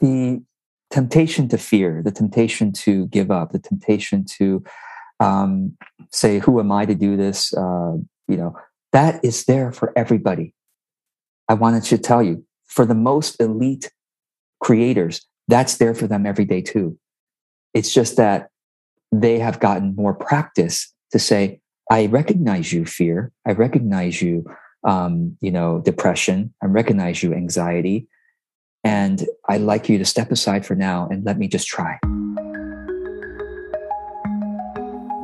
the temptation to fear, the temptation to give up, the temptation to um, say, "Who am I to do this?" Uh, you know, that is there for everybody. I wanted to tell you, for the most elite creators, that's there for them every day too. It's just that they have gotten more practice to say, I recognize you, fear. I recognize you, um, you know, depression. I recognize you, anxiety. And I'd like you to step aside for now and let me just try.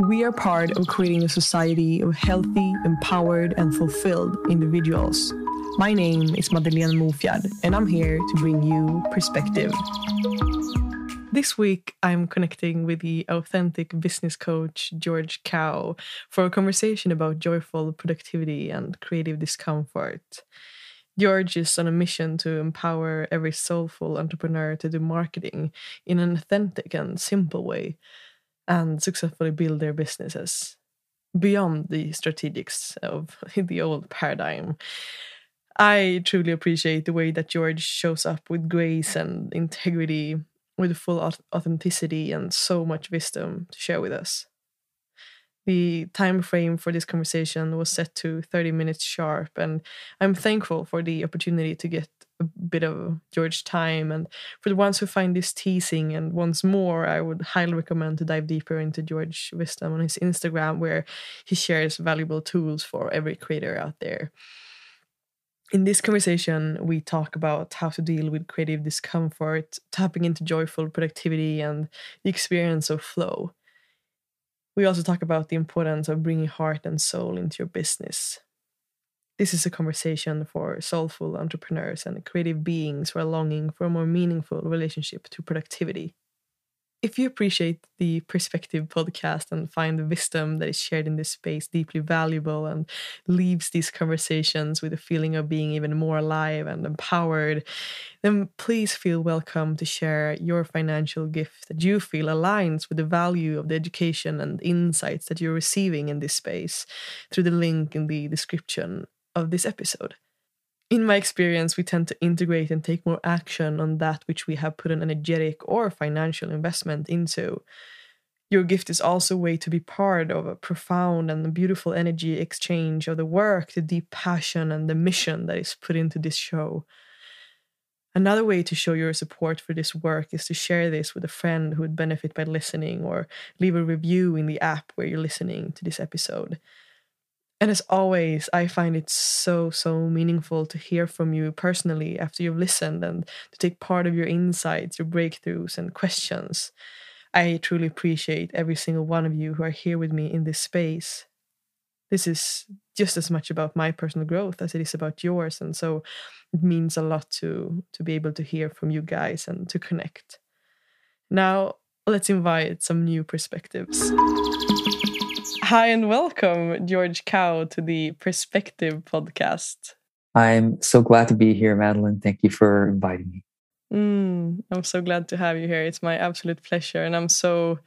We are part of creating a society of healthy, empowered, and fulfilled individuals. My name is Madeleine Mofjard, and I'm here to bring you perspective. This week, I'm connecting with the authentic business coach George Kao for a conversation about joyful productivity and creative discomfort. George is on a mission to empower every soulful entrepreneur to do marketing in an authentic and simple way and successfully build their businesses beyond the strategics of the old paradigm. I truly appreciate the way that George shows up with grace and integrity, with full authenticity and so much wisdom to share with us. The time frame for this conversation was set to 30 minutes sharp, and I'm thankful for the opportunity to get a bit of George time. And for the ones who find this teasing and once more, I would highly recommend to dive deeper into George wisdom on his Instagram, where he shares valuable tools for every creator out there. In this conversation, we talk about how to deal with creative discomfort, tapping into joyful productivity, and the experience of flow. We also talk about the importance of bringing heart and soul into your business. This is a conversation for soulful entrepreneurs and creative beings who are longing for a more meaningful relationship to productivity. If you appreciate the Perspective podcast and find the wisdom that is shared in this space deeply valuable and leaves these conversations with a feeling of being even more alive and empowered, then please feel welcome to share your financial gift that you feel aligns with the value of the education and insights that you're receiving in this space through the link in the description of this episode. In my experience, we tend to integrate and take more action on that which we have put an energetic or financial investment into. Your gift is also a way to be part of a profound and beautiful energy exchange of the work, the deep passion, and the mission that is put into this show. Another way to show your support for this work is to share this with a friend who would benefit by listening or leave a review in the app where you're listening to this episode. And as always, I find it so, so meaningful to hear from you personally after you've listened and to take part of your insights, your breakthroughs, and questions. I truly appreciate every single one of you who are here with me in this space. This is just as much about my personal growth as it is about yours. And so it means a lot to, to be able to hear from you guys and to connect. Now, let's invite some new perspectives. Hi and welcome, George Kao, to the Perspective podcast. I'm so glad to be here, Madeline. Thank you for inviting me. Mm, I'm so glad to have you here. It's my absolute pleasure. And I'm so,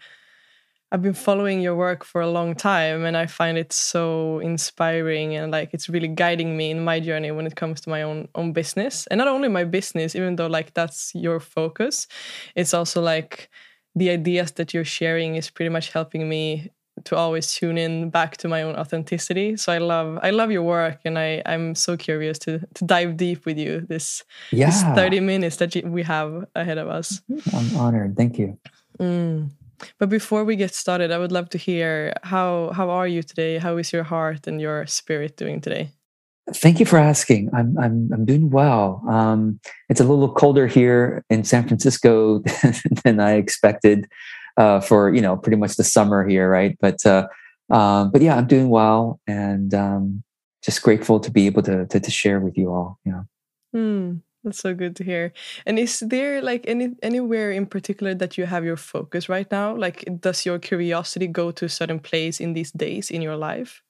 I've been following your work for a long time and I find it so inspiring and like it's really guiding me in my journey when it comes to my own own business. And not only my business, even though like that's your focus, it's also like the ideas that you're sharing is pretty much helping me to always tune in back to my own authenticity. So I love I love your work, and I I'm so curious to to dive deep with you this yeah. this thirty minutes that we have ahead of us. I'm honored. Thank you. Mm. But before we get started, I would love to hear how how are you today? How is your heart and your spirit doing today? Thank you for asking. I'm I'm I'm doing well. Um, it's a little colder here in San Francisco than I expected uh, for you know pretty much the summer here, right? But uh, um, but yeah, I'm doing well and um, just grateful to be able to, to, to share with you all. You know. Mm, that's so good to hear. And is there like any anywhere in particular that you have your focus right now? Like, does your curiosity go to a certain place in these days in your life?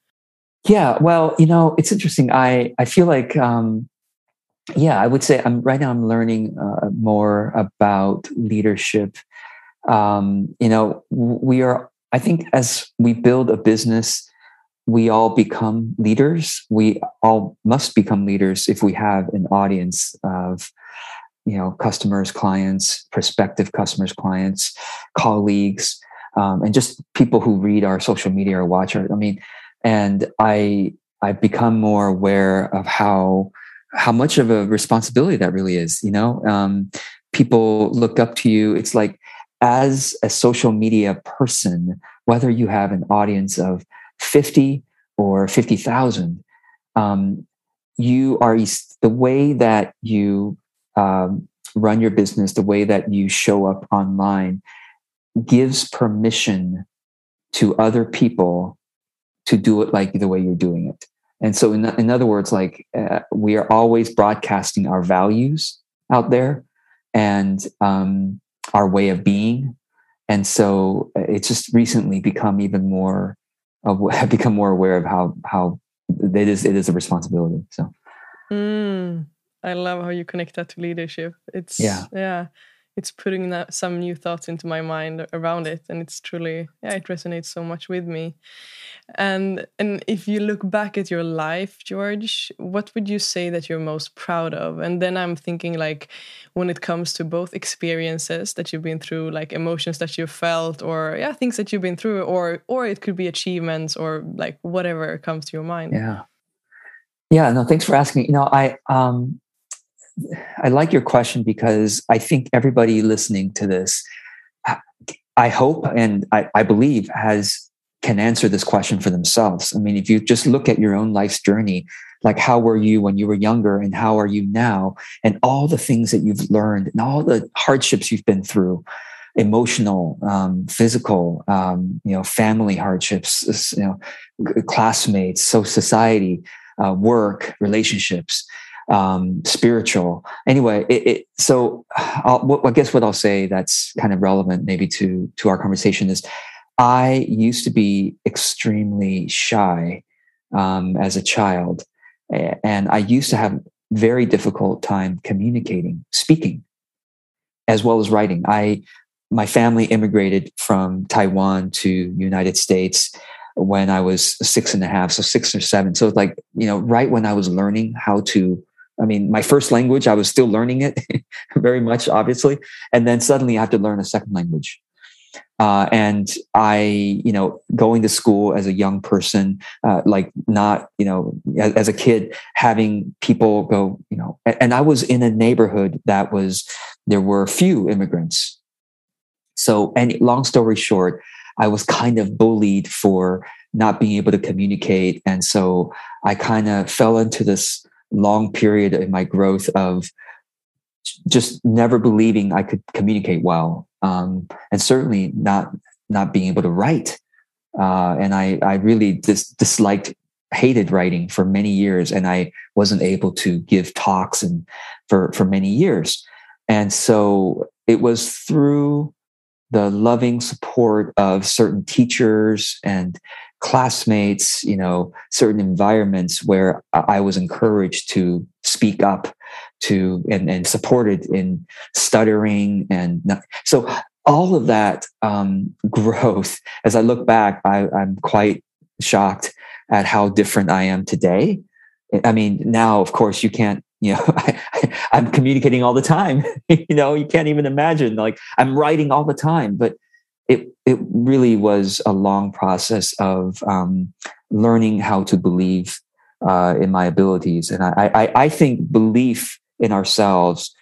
Yeah, well, you know, it's interesting. I I feel like um, yeah, I would say I'm right now. I'm learning uh, more about leadership um, you know, we are, I think, as we build a business, we all become leaders. We all must become leaders if we have an audience of, you know customers clients prospective customers clients colleagues um, and just people who read our social media or watch our i mean and i i've become more aware of how how much of a responsibility that really is you know um, people look up to you it's like as a social media person whether you have an audience of 50 or 50,000 um, you are the way that you um, run your business, the way that you show up online gives permission to other people to do it like the way you're doing it. And so, in, in other words, like uh, we are always broadcasting our values out there and um, our way of being. And so, uh, it's just recently become even more. Uh, have become more aware of how how it is it is a responsibility. So. Mm. I love how you connect that to leadership. It's yeah, yeah, it's putting that, some new thoughts into my mind around it, and it's truly yeah, it resonates so much with me. And and if you look back at your life, George, what would you say that you're most proud of? And then I'm thinking like when it comes to both experiences that you've been through, like emotions that you felt, or yeah, things that you've been through, or or it could be achievements or like whatever comes to your mind. Yeah. Yeah, no, thanks for asking. You know, I um I like your question because I think everybody listening to this, I hope and I, I believe has can answer this question for themselves. I mean, if you just look at your own life's journey, like how were you when you were younger and how are you now, and all the things that you've learned and all the hardships you've been through, emotional, um, physical, um, you know, family hardships, you know, classmates, so society, uh, work, relationships um, spiritual. Anyway, it, it, so I'll, I guess what I'll say that's kind of relevant maybe to to our conversation is I used to be extremely shy um, as a child, and I used to have very difficult time communicating, speaking, as well as writing. I my family immigrated from Taiwan to United States when I was six and a half, so six or seven. So it's like you know, right when I was learning how to I mean, my first language, I was still learning it very much, obviously. And then suddenly I have to learn a second language. Uh, and I, you know, going to school as a young person, uh, like not, you know, as, as, a kid, having people go, you know, and, and I was in a neighborhood that was, there were few immigrants. So, and long story short, I was kind of bullied for not being able to communicate. And so I kind of fell into this long period in my growth of just never believing I could communicate well, um, and certainly not not being able to write. Uh, and I I really dis- disliked hated writing for many years, and I wasn't able to give talks and for for many years. And so it was through the loving support of certain teachers and classmates, you know, certain environments where I was encouraged to speak up to and, and supported in stuttering and not, so all of that um, growth as i look back I, i'm quite shocked at how different i am today. I mean now of course you can't you know I, am communicating all the time you know you can't even imagine like i'm writing all the time but it it really was a long process of um, learning how to believe uh, in my abilities, and I, I, I think belief in ourselves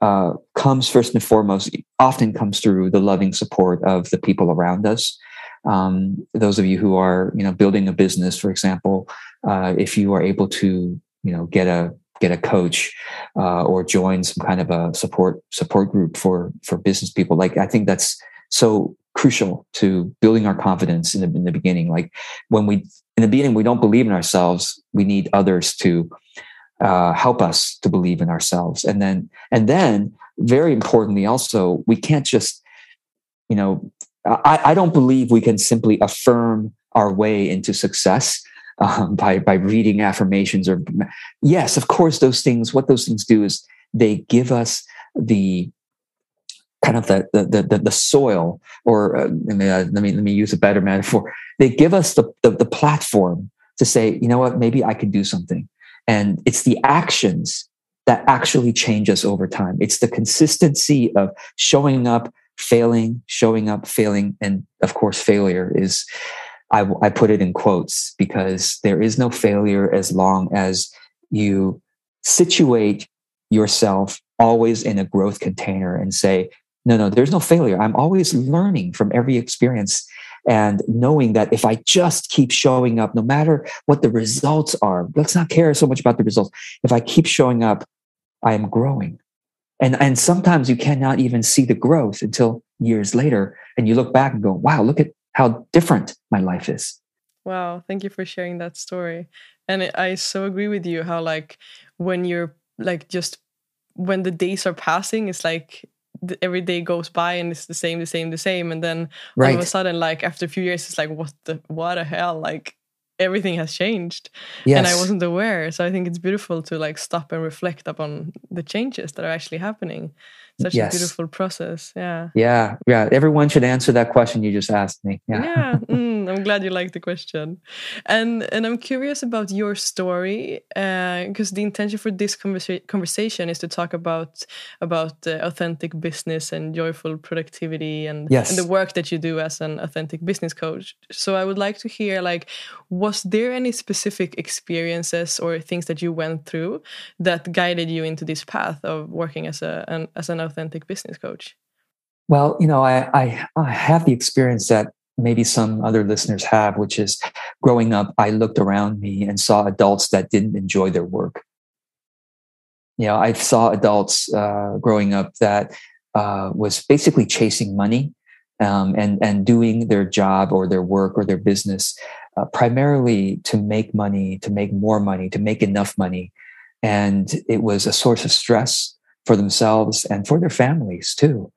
uh, comes first and foremost. Often comes through the loving support of the people around us. Um, those of you who are you know building a business, for example, uh, if you are able to you know get a get a coach uh, or join some kind of a support support group for for business people like i think that's so crucial to building our confidence in the, in the beginning. Like when we, in the beginning, we don't believe in ourselves, we need others to uh, help us to believe in ourselves. And then, and then very importantly, also, we can't just, you know, I, I don't believe we can simply affirm our way into success. Um, by by reading affirmations or yes of course those things what those things do is they give us the kind of the the the, the soil, or uh, let me uh, let me let me use a better metaphor. They give us the, the the platform to say, you know what, maybe I could do something, and it's the actions that actually change us over time. It's the consistency of showing up, failing, showing up, failing, and of course, failure is. I, I put it in quotes because there is no failure as long as you situate yourself always in a growth container and say, no, no, there's no failure. I'm always learning from every experience and knowing that if I just keep showing up, no matter what the results are, let's not care so much about the results. If I keep showing up, I am growing. And, and sometimes you cannot even see the growth until years later. And you look back and go, wow, look at how different my life is. Wow. Thank you for sharing that story. And I so agree with you how, like, when you're like just when the days are passing, it's like every day goes by and it's the same, the same, the same, and then right. all of a sudden, like after a few years, it's like what the what the hell, like everything has changed. Yes. and i wasn't aware. So i think it's beautiful to like stop and reflect upon the changes that are actually happening. Such yes. a beautiful process. Yeah. Yeah yeah. Everyone should answer that question you just asked me. Yeah, yeah. Mm, i'm glad you like the question and and i'm curious about your story because uh, the intention for this conversa- conversation is to talk about about uh, authentic business and joyful productivity and, yes. and the work that you do as an authentic business coach so i would like to hear like was there any specific experiences or things that you went through that guided you into this path of working as a an, as an authentic business coach? Well, you know, I, I, I have the experience that maybe some other listeners have, which is growing up, I looked around me and saw adults that didn't enjoy their work. You know, I saw adults uh, growing up that uh, was basically chasing money um, and and doing their job or their work or their business uh, primarily to make money, to make more money, to make enough money, and it was a source of stress for themselves and for their families too.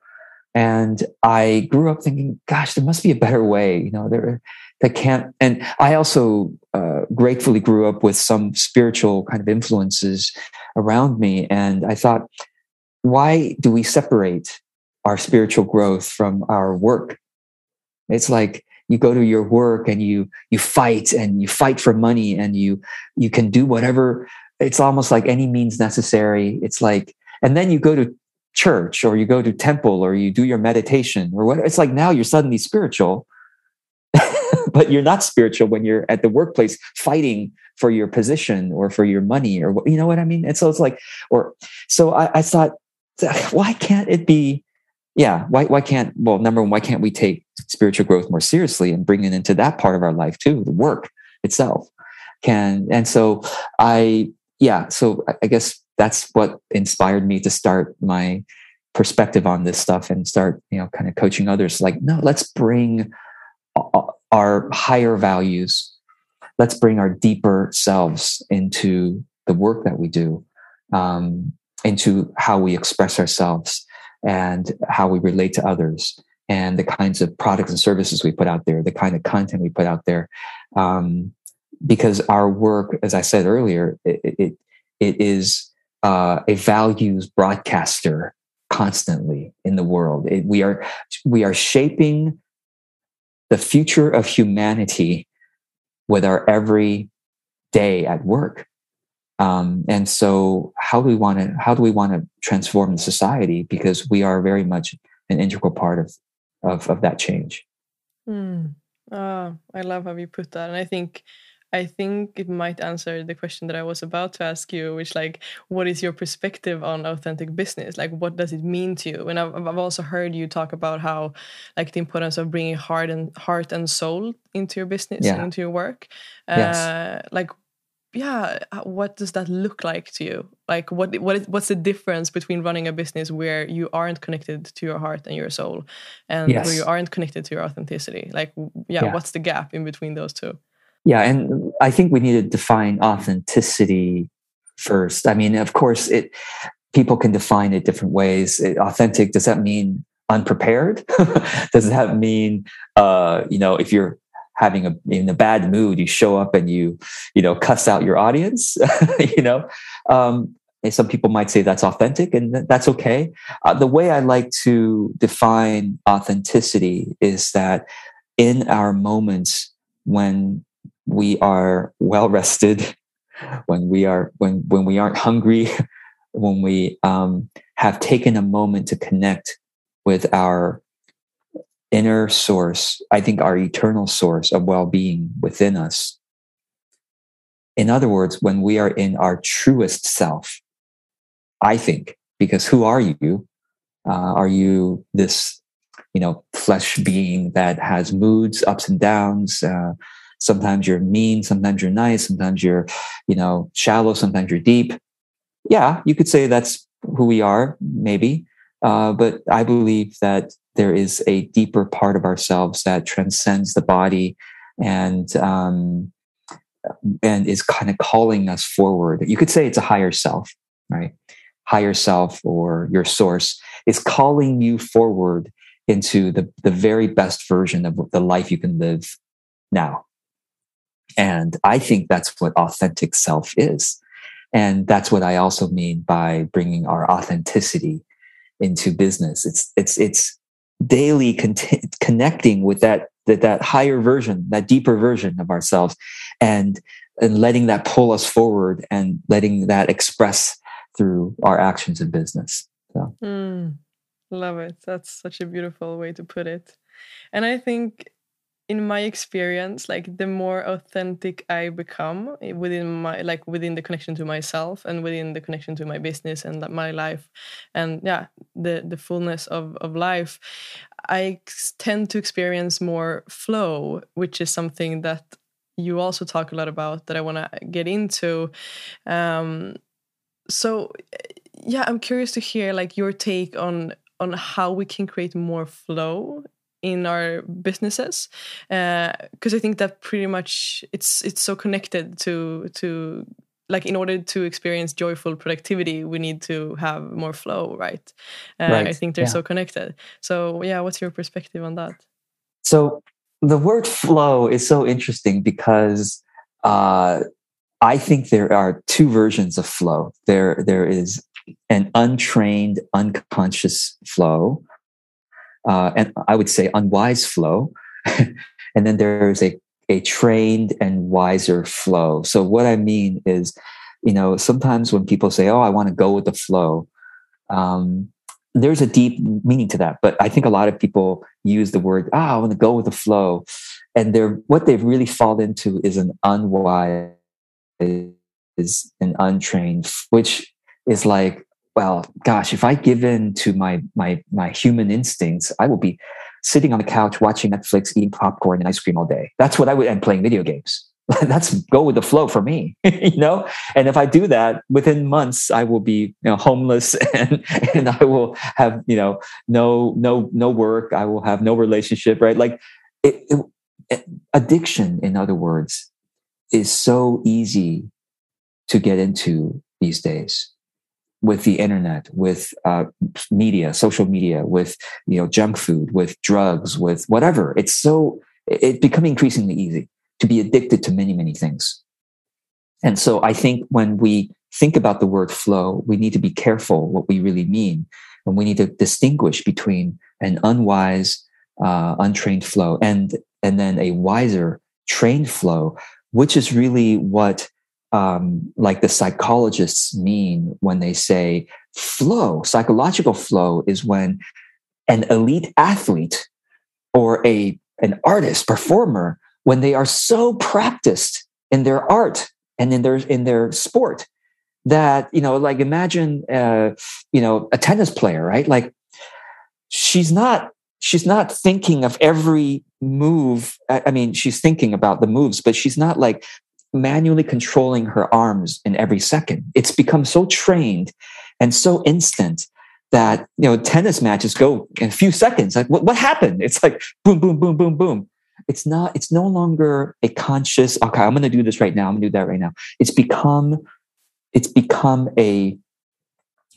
And I grew up thinking, gosh, there must be a better way. You know, there that can't. And I also uh, gratefully grew up with some spiritual kind of influences around me. And I thought, why do we separate our spiritual growth from our work? It's like you go to your work and you you fight and you fight for money and you you can do whatever. It's almost like any means necessary. It's like and then you go to church or you go to temple or you do your meditation or what it's like now you're suddenly spiritual but you're not spiritual when you're at the workplace fighting for your position or for your money or you know what i mean? And so it's like or so i, I thought why can't it be yeah why, why can't well number one why can't we take spiritual growth more seriously and bring it into that part of our life too the work itself? Can and so i yeah so i guess that's what inspired me to start my perspective on this stuff and start you know kind of coaching others. Like no let's bring our higher values. Let's bring our deeper selves into the work that we do um, into how we express ourselves and how we relate to others and the kinds of products and services we put out there the kind of content we put out there. Um, because our work as i said earlier it, it, it is uh, a values broadcaster constantly in the world. It, we are we are shaping the future of humanity with our every day at work. Um, and so, how do we want to how do we want to transform the society? Because we are very much an integral part of of, of that change. Mm. Oh, I love how you put that, and I think I think it might answer the question that I was about to ask you, which like, what is your perspective on authentic business? Like, what does it mean to you? And I've, I've also heard you talk about how, like, the importance of bringing heart and heart and soul into your business yeah. and into your work. Yes. Uh, like, yeah, uh, what does that look like to you? Like, what what is, what's the difference between running a business where you aren't connected to your heart and your soul, and yes. where you aren't connected to your authenticity? Like, yeah, yeah, what's the gap in between those two? Yeah, and I think we need to define authenticity first. I mean, of course, it people can define it different ways. It, authentic does that mean unprepared? does that mean uh, you know if you're having a in a bad mood, you show up and you you know cuss out your audience? you know, um, some people might say that's authentic, and that's okay. Uh, the way I like to define authenticity is that in our moments when we are well rested, when we are when when we aren't hungry, when we um, have taken a moment to connect with our inner source, I think our eternal source of well being within us. In other words, when we are in our truest self, I think, because who are you? Uh, are you this, you know, flesh being that has moods, ups and downs? Uh, sometimes you're mean, sometimes you're nice, sometimes you're, you know, shallow, sometimes you're deep. Yeah, you could say that's who we are, maybe. Uh, but I believe that there is a deeper part of ourselves that transcends the body and um, and is kind of calling us forward. You could say it's a higher self, right? Higher self or your source is calling you forward into the, the very best version of the life you can live now. And I think that's what authentic self is. And that's what I also mean by bringing our authenticity into business. It's, it's, it's daily con- connecting with that, that, that higher version, that deeper version of ourselves and, and letting that pull us forward and letting that express through our actions in business. So. Mm, love it. That's such a beautiful way to put it. And I think in my experience like the more authentic i become eh, within my like within the connection to myself and within the connection to my business and my life and yeah the the fullness of of life i tend to experience more flow which is something that you also talk a lot about that i want to get into. Um so eh, yeah i'm curious to hear like your take on on how we can create more flow in our businesses because uh, I think that pretty much it's it's so connected to to like in order to experience joyful productivity we need to have more flow right, uh, right. I think they're yeah. so connected so yeah what's your perspective on that so the word flow is so interesting because uh, I think there are two versions of flow there there is an untrained unconscious flow uh, and I would say unwise flow. and then there's a, a trained and wiser flow. So what I mean is, you know, sometimes when people say, "Oh, I want to go with the flow," um, there's a deep meaning to that. But I think a lot of people use the word, "Ah, I want to go with the flow," and they're what they've really fallen into is an unwise, is an untrained, which is like well, gosh, if I give in to my my my human instincts, I will be sitting on the couch watching Netflix, eating popcorn and ice cream all day. That's what I would and playing video games. That's go with the flow for me, you know. And if I do that, within months, I will be you know homeless and and I will have you know no no no work. I will have no relationship. Right, like it, it, addiction, in other words, is so easy to get into these days with the internet, with uh, media, social media, with you know junk food, with drugs, with whatever. It's so it's becoming increasingly easy to be addicted to many many things. And so I think when we think about the word flow, we need to be careful what we really mean, and we need to distinguish between an unwise, uh, untrained flow and and then a wiser, trained flow, which is really what um, like the psychologists mean when they say flow, psychological flow is when an elite athlete or a an artist, performer, when they are so practiced in their art and in their in their sport that you know, like imagine uh, you know a tennis player, right? Like she's not she's not thinking of every move. I mean, she's thinking about the moves, but she's not like manually controlling her arms in every second. It's become so trained and so instant that you know tennis matches go in a few seconds. Like what, what happened? It's like boom, boom, boom, boom, boom. It's not. It's no longer a conscious. Okay, I'm going to do this right now. I'm going to do that right now. It's become. It's become a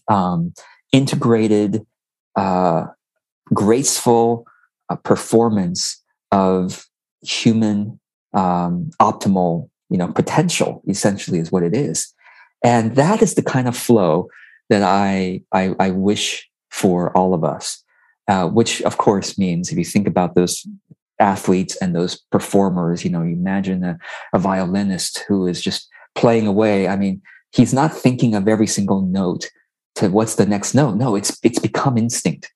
um, integrated, uh, graceful uh, performance of human um, optimal you know potential essentially is what it is and that is the kind of flow that i i, I wish for all of us uh, which of course means if you think about those athletes and those performers you know you imagine a, a violinist who is just playing away i mean he's not thinking of every single note to what's the next note. No, it's it's become instinct.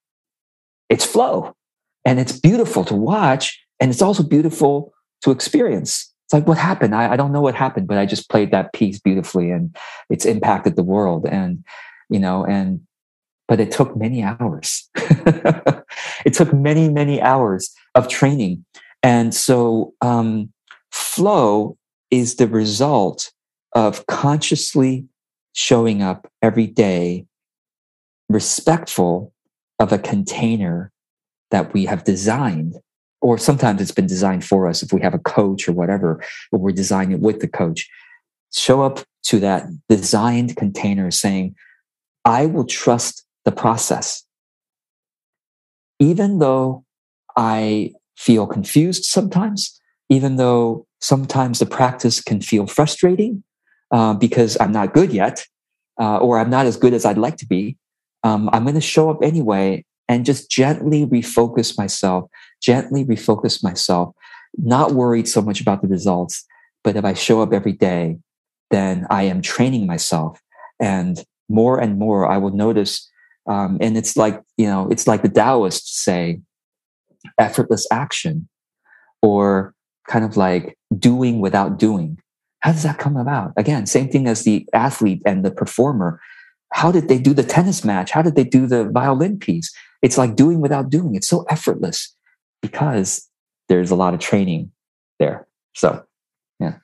It's flow. And it's beautiful to watch. And it's also beautiful to experience. It's like what happened? I, I don't know what happened, but I just played that piece beautifully and it's impacted the world. And, you know, and but it took many hours. it took many, many hours of training. And so um, flow is the result of consciously showing up every day respectful of a container that we have designed or sometimes it's been designed for us if we have a coach or whatever or we're designing it with the coach. Show up to that designed container saying i will trust the process. Even though i feel confused sometimes even though sometimes the practice can feel frustrating uh, because i'm not good yet uh, or i'm not as good as i'd like to be um, I'm going to show up anyway and just gently refocus myself, gently refocus myself, not worried so much about the results. But if I show up every day, then I am training myself. And more and more, I will notice. Um, and it's like, you know, it's like the Taoists say effortless action or kind of like doing without doing. How does that come about? Again, same thing as the athlete and the performer how did they do the tennis match? How did they do the violin piece? It's like doing without doing. It's so effortless because there's a lot of training there. So, yeah.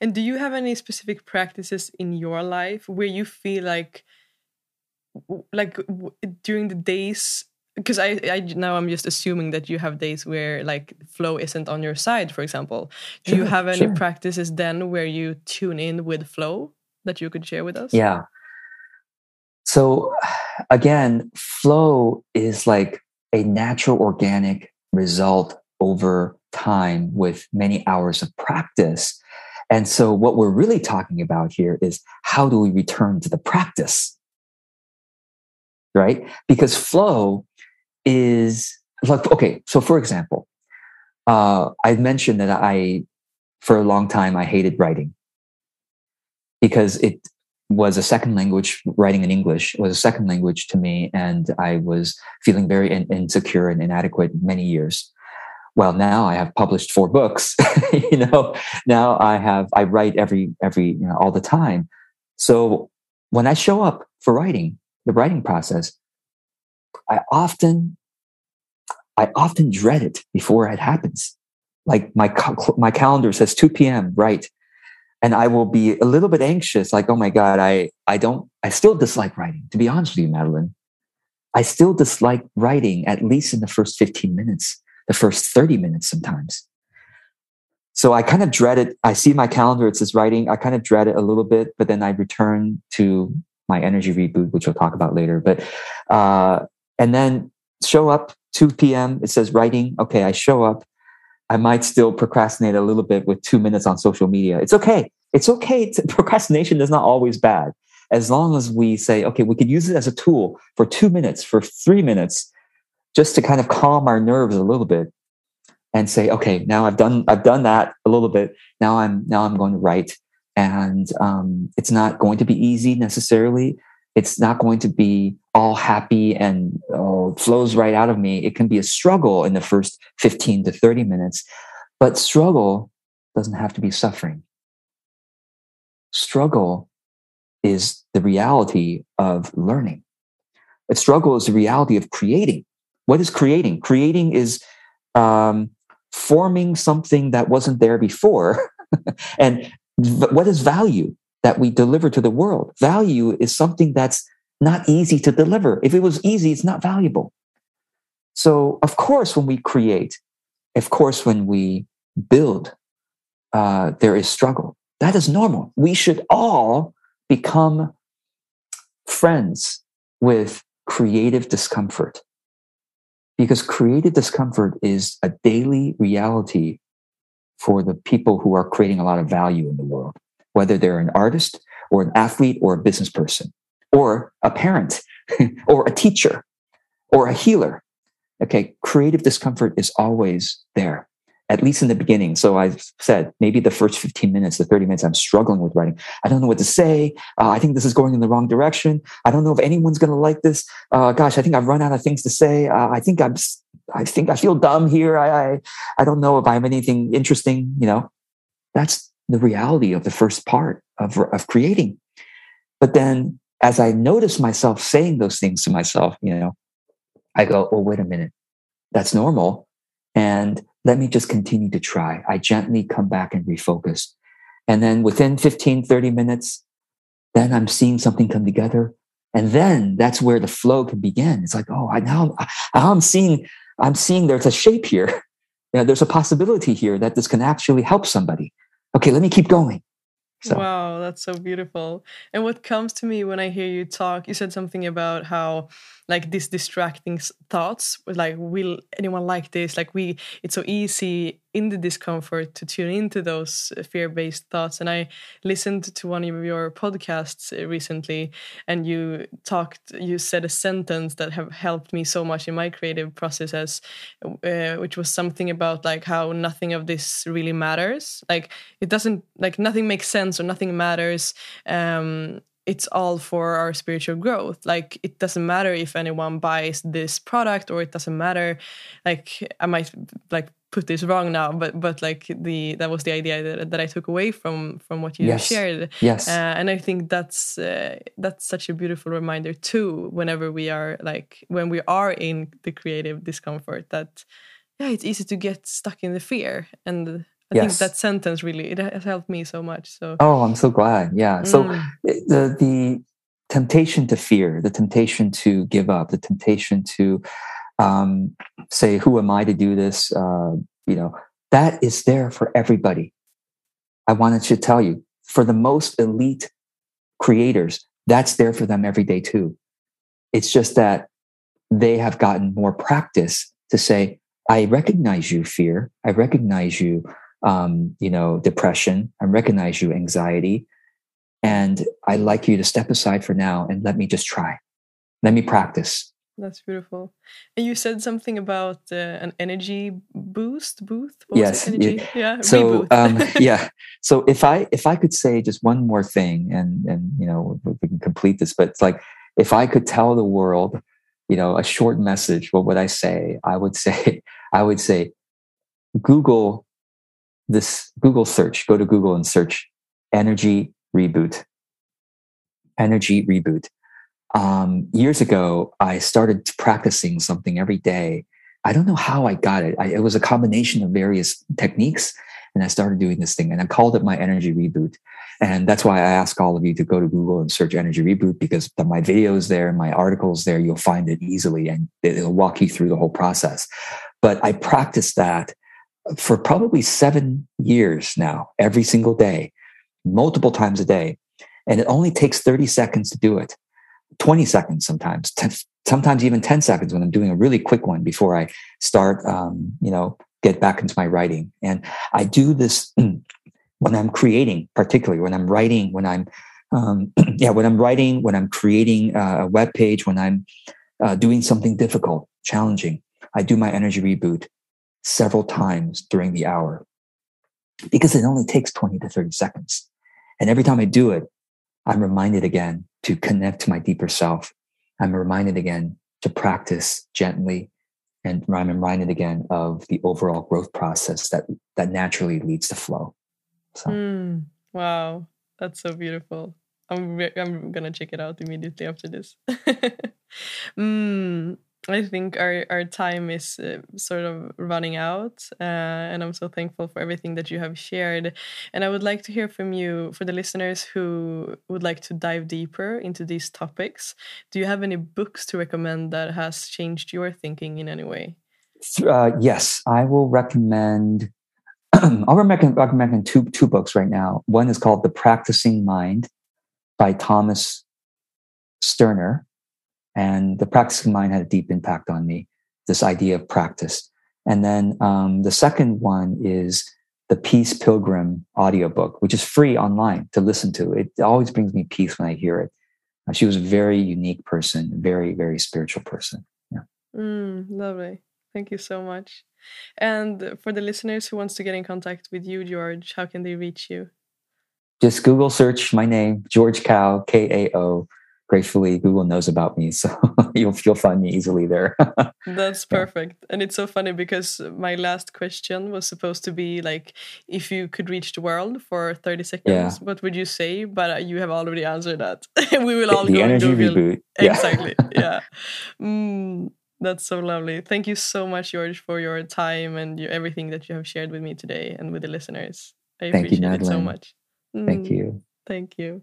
And do you have any specific practices in your life where you feel like, like during the days? Because I, I now I'm just assuming that you have days where like flow isn't on your side, for example. Do sure, you have any sure. practices then where you tune in with flow that you could share with us? Yeah. So again, flow is like a natural organic result over time with many hours of practice. And so what we're really talking about here is how do we return to the practice? Right? Because flow is like, okay, so for example, uh, I mentioned that I, for a long time, I hated writing because it was a second language writing in english was a second language to me and i was feeling very in, insecure and inadequate many years. Well now i have published four books you know now i have i write every every you know all the time. So when i show up for writing the writing process i often i often dread it before it happens. Like my my calendar says 2 p.m right and I will be a little bit anxious, like, oh my God, I, I don't, I still dislike writing, to be honest with you, Madeline. I still dislike writing at least in the first 15 minutes, the first 30 minutes sometimes. So I kind of dread it. I see my calendar, it says writing. I kind of dread it a little bit, but then I return to my energy reboot, which we'll talk about later. But, uh, and then show up 2 p.m. It says writing. Okay, I show up. I might still procrastinate a little bit with two minutes on social media. It's okay. It's okay. To, procrastination is not always bad. As long as we say, okay, we could use it as a tool for two minutes, for three minutes, just to kind of calm our nerves a little bit and say, okay, now I've done, I've done that a little bit. Now I'm, now I'm going to write. And um, it's not going to be easy necessarily. It's not going to be all happy and oh, flows right out of me. It can be a struggle in the first 15 to 30 minutes, but struggle doesn't have to be suffering. Struggle is the reality of learning. A struggle is the reality of creating. What is creating? Creating is um, forming something that wasn't there before. and v- what is value that we deliver to the world? Value is something that's not easy to deliver. If it was easy, it's not valuable. So, of course, when we create, of course, when we build, uh, there is struggle. That is normal. We should all become friends with creative discomfort because creative discomfort is a daily reality for the people who are creating a lot of value in the world, whether they're an artist or an athlete or a business person or a parent or a teacher or a healer. Okay, creative discomfort is always there. at least in the beginning. So I said maybe the first 15 minutes, the 30 minutes, I'm struggling with writing. I don't know what to say. Uh, I think this is going in the wrong direction. I don't know if anyone's going to like this. Uh, gosh, I think I've run out of things to say. Uh, I think I'm, I think I feel dumb here. I, I, I don't know if I have anything interesting. You know, that's the reality of the first part of, of creating. But then as I notice myself saying those things to myself, you know, I go, oh, wait a minute. That's normal. And let me just continue to try. I gently come back and refocus. And then within 15, 30 minutes, then I'm seeing something come together. And then that's where the flow can begin. It's like, oh, I now, now I'm seeing, I'm seeing there's a shape here. You know, there's a possibility here that this can actually help somebody. Okay, let me keep going. So. Wow, that's so beautiful. And what comes to me when I hear you talk, you said something about how like these distracting thoughts like will anyone like this like we it's so easy in the discomfort to tune into those fear-based thoughts. And i listened to one of your podcasts uh, recently and you talked you said a sentence that have helped me so much in my creative processes uh, which was something about like how nothing of this really matters. Like it doesn't like nothing makes sense or nothing matters um it's all for our spiritual growth. Like it doesn't matter if anyone buys this product or it doesn't matter like i might like put this wrong now but but like the that was the idea that, that i took away from from what you yes. shared yes uh, and i think that's uh, that's such a beautiful reminder too whenever we are like when we are in the creative discomfort that yeah it's easy to get stuck in the fear and I yes. think that sentence really it has helped me so much. So oh, I'm so glad. Yeah. Mm. So the the temptation to fear, the temptation to give up, the temptation to um, say, "Who am I to do this?" Uh, you know, that is there for everybody. I wanted to tell you, for the most elite creators, that's there for them every day too. It's just that they have gotten more practice to say, I recognize you, fear. I recognize you, um, you know, depression. I recognize you, anxiety. And I'd like you to step aside for now and let me just try. Let me practice. That's beautiful. And you said something about uh, an energy boost, booth. yes. Yeah. yeah. So um, yeah. So if I if I could say just one more thing, and and you know we can complete this, but it's like if I could tell the world, you know, a short message, what would I say? I would say I would say Google this Google search, go to Google and search energy reboot. Energy reboot. Um, years ago, I started practicing something every day. I don't know how I got it. I, it was a combination of various techniques, and I started doing this thing, and I called it my energy reboot. And that's why I ask all of you to go to Google and search energy reboot because the, my videos there, my articles there, you'll find it easily, and it'll walk you through the whole process. But I practiced that for probably seven years now, every single day, multiple times a day. And it only takes 30 seconds to do it, 20 seconds sometimes, 10, sometimes even 10 seconds when I'm doing a really quick one before I start, um, you know, get back into my writing. And I do this when I'm creating, particularly when I'm writing, when I'm, um, yeah, when I'm writing, when I'm creating a web page, when I'm uh, doing something difficult, challenging, I do my energy reboot several times during the hour because it only takes 20 to 30 seconds. And every time I do it, I'm reminded again to connect to my deeper self. I'm reminded again to practice gently. And I'm reminded again of the overall growth process that, that naturally leads to flow. So, mm, wow, that's so beautiful. I'm, I'm gonna check it out immediately after this. mm, I think our, our time is uh, sort of running out, uh, and I'm so thankful for everything that you have shared. And I would like to hear from you for the listeners who would like to dive deeper into these topics. Do you have any books to recommend that has changed your thinking in any way? Uh, yes, I will recommend. I'll recommend, recommend two two books right now. One is called The Practicing Mind by Thomas Sterner and the practice of mind had a deep impact on me, this idea of practice. And then um, the second one is the Peace Pilgrim audiobook, which is free online to listen to. It always brings me peace when I hear it. she was a very unique person, very, very spiritual person. Yeah. Mm, lovely. Thank you so much. And for the listeners who wants to get in contact with you, George, how can they reach you? Just Google search my name, George Kao, K A O. Gratefully, Google knows about me, so you'll you'll find me easily there. That's perfect, yeah. and it's so funny because my last question was supposed to be like, if you could reach the world for thirty seconds, yeah. what would you say? But uh, you have already answered that. we will all the go energy Google. reboot. Yeah. Exactly. yeah. Mm, that's so lovely. Thank you so much, George, for your time and your, everything that you have shared with me today and with the listeners. I Thank appreciate you, it so much. Mm, Thank you. Thank you.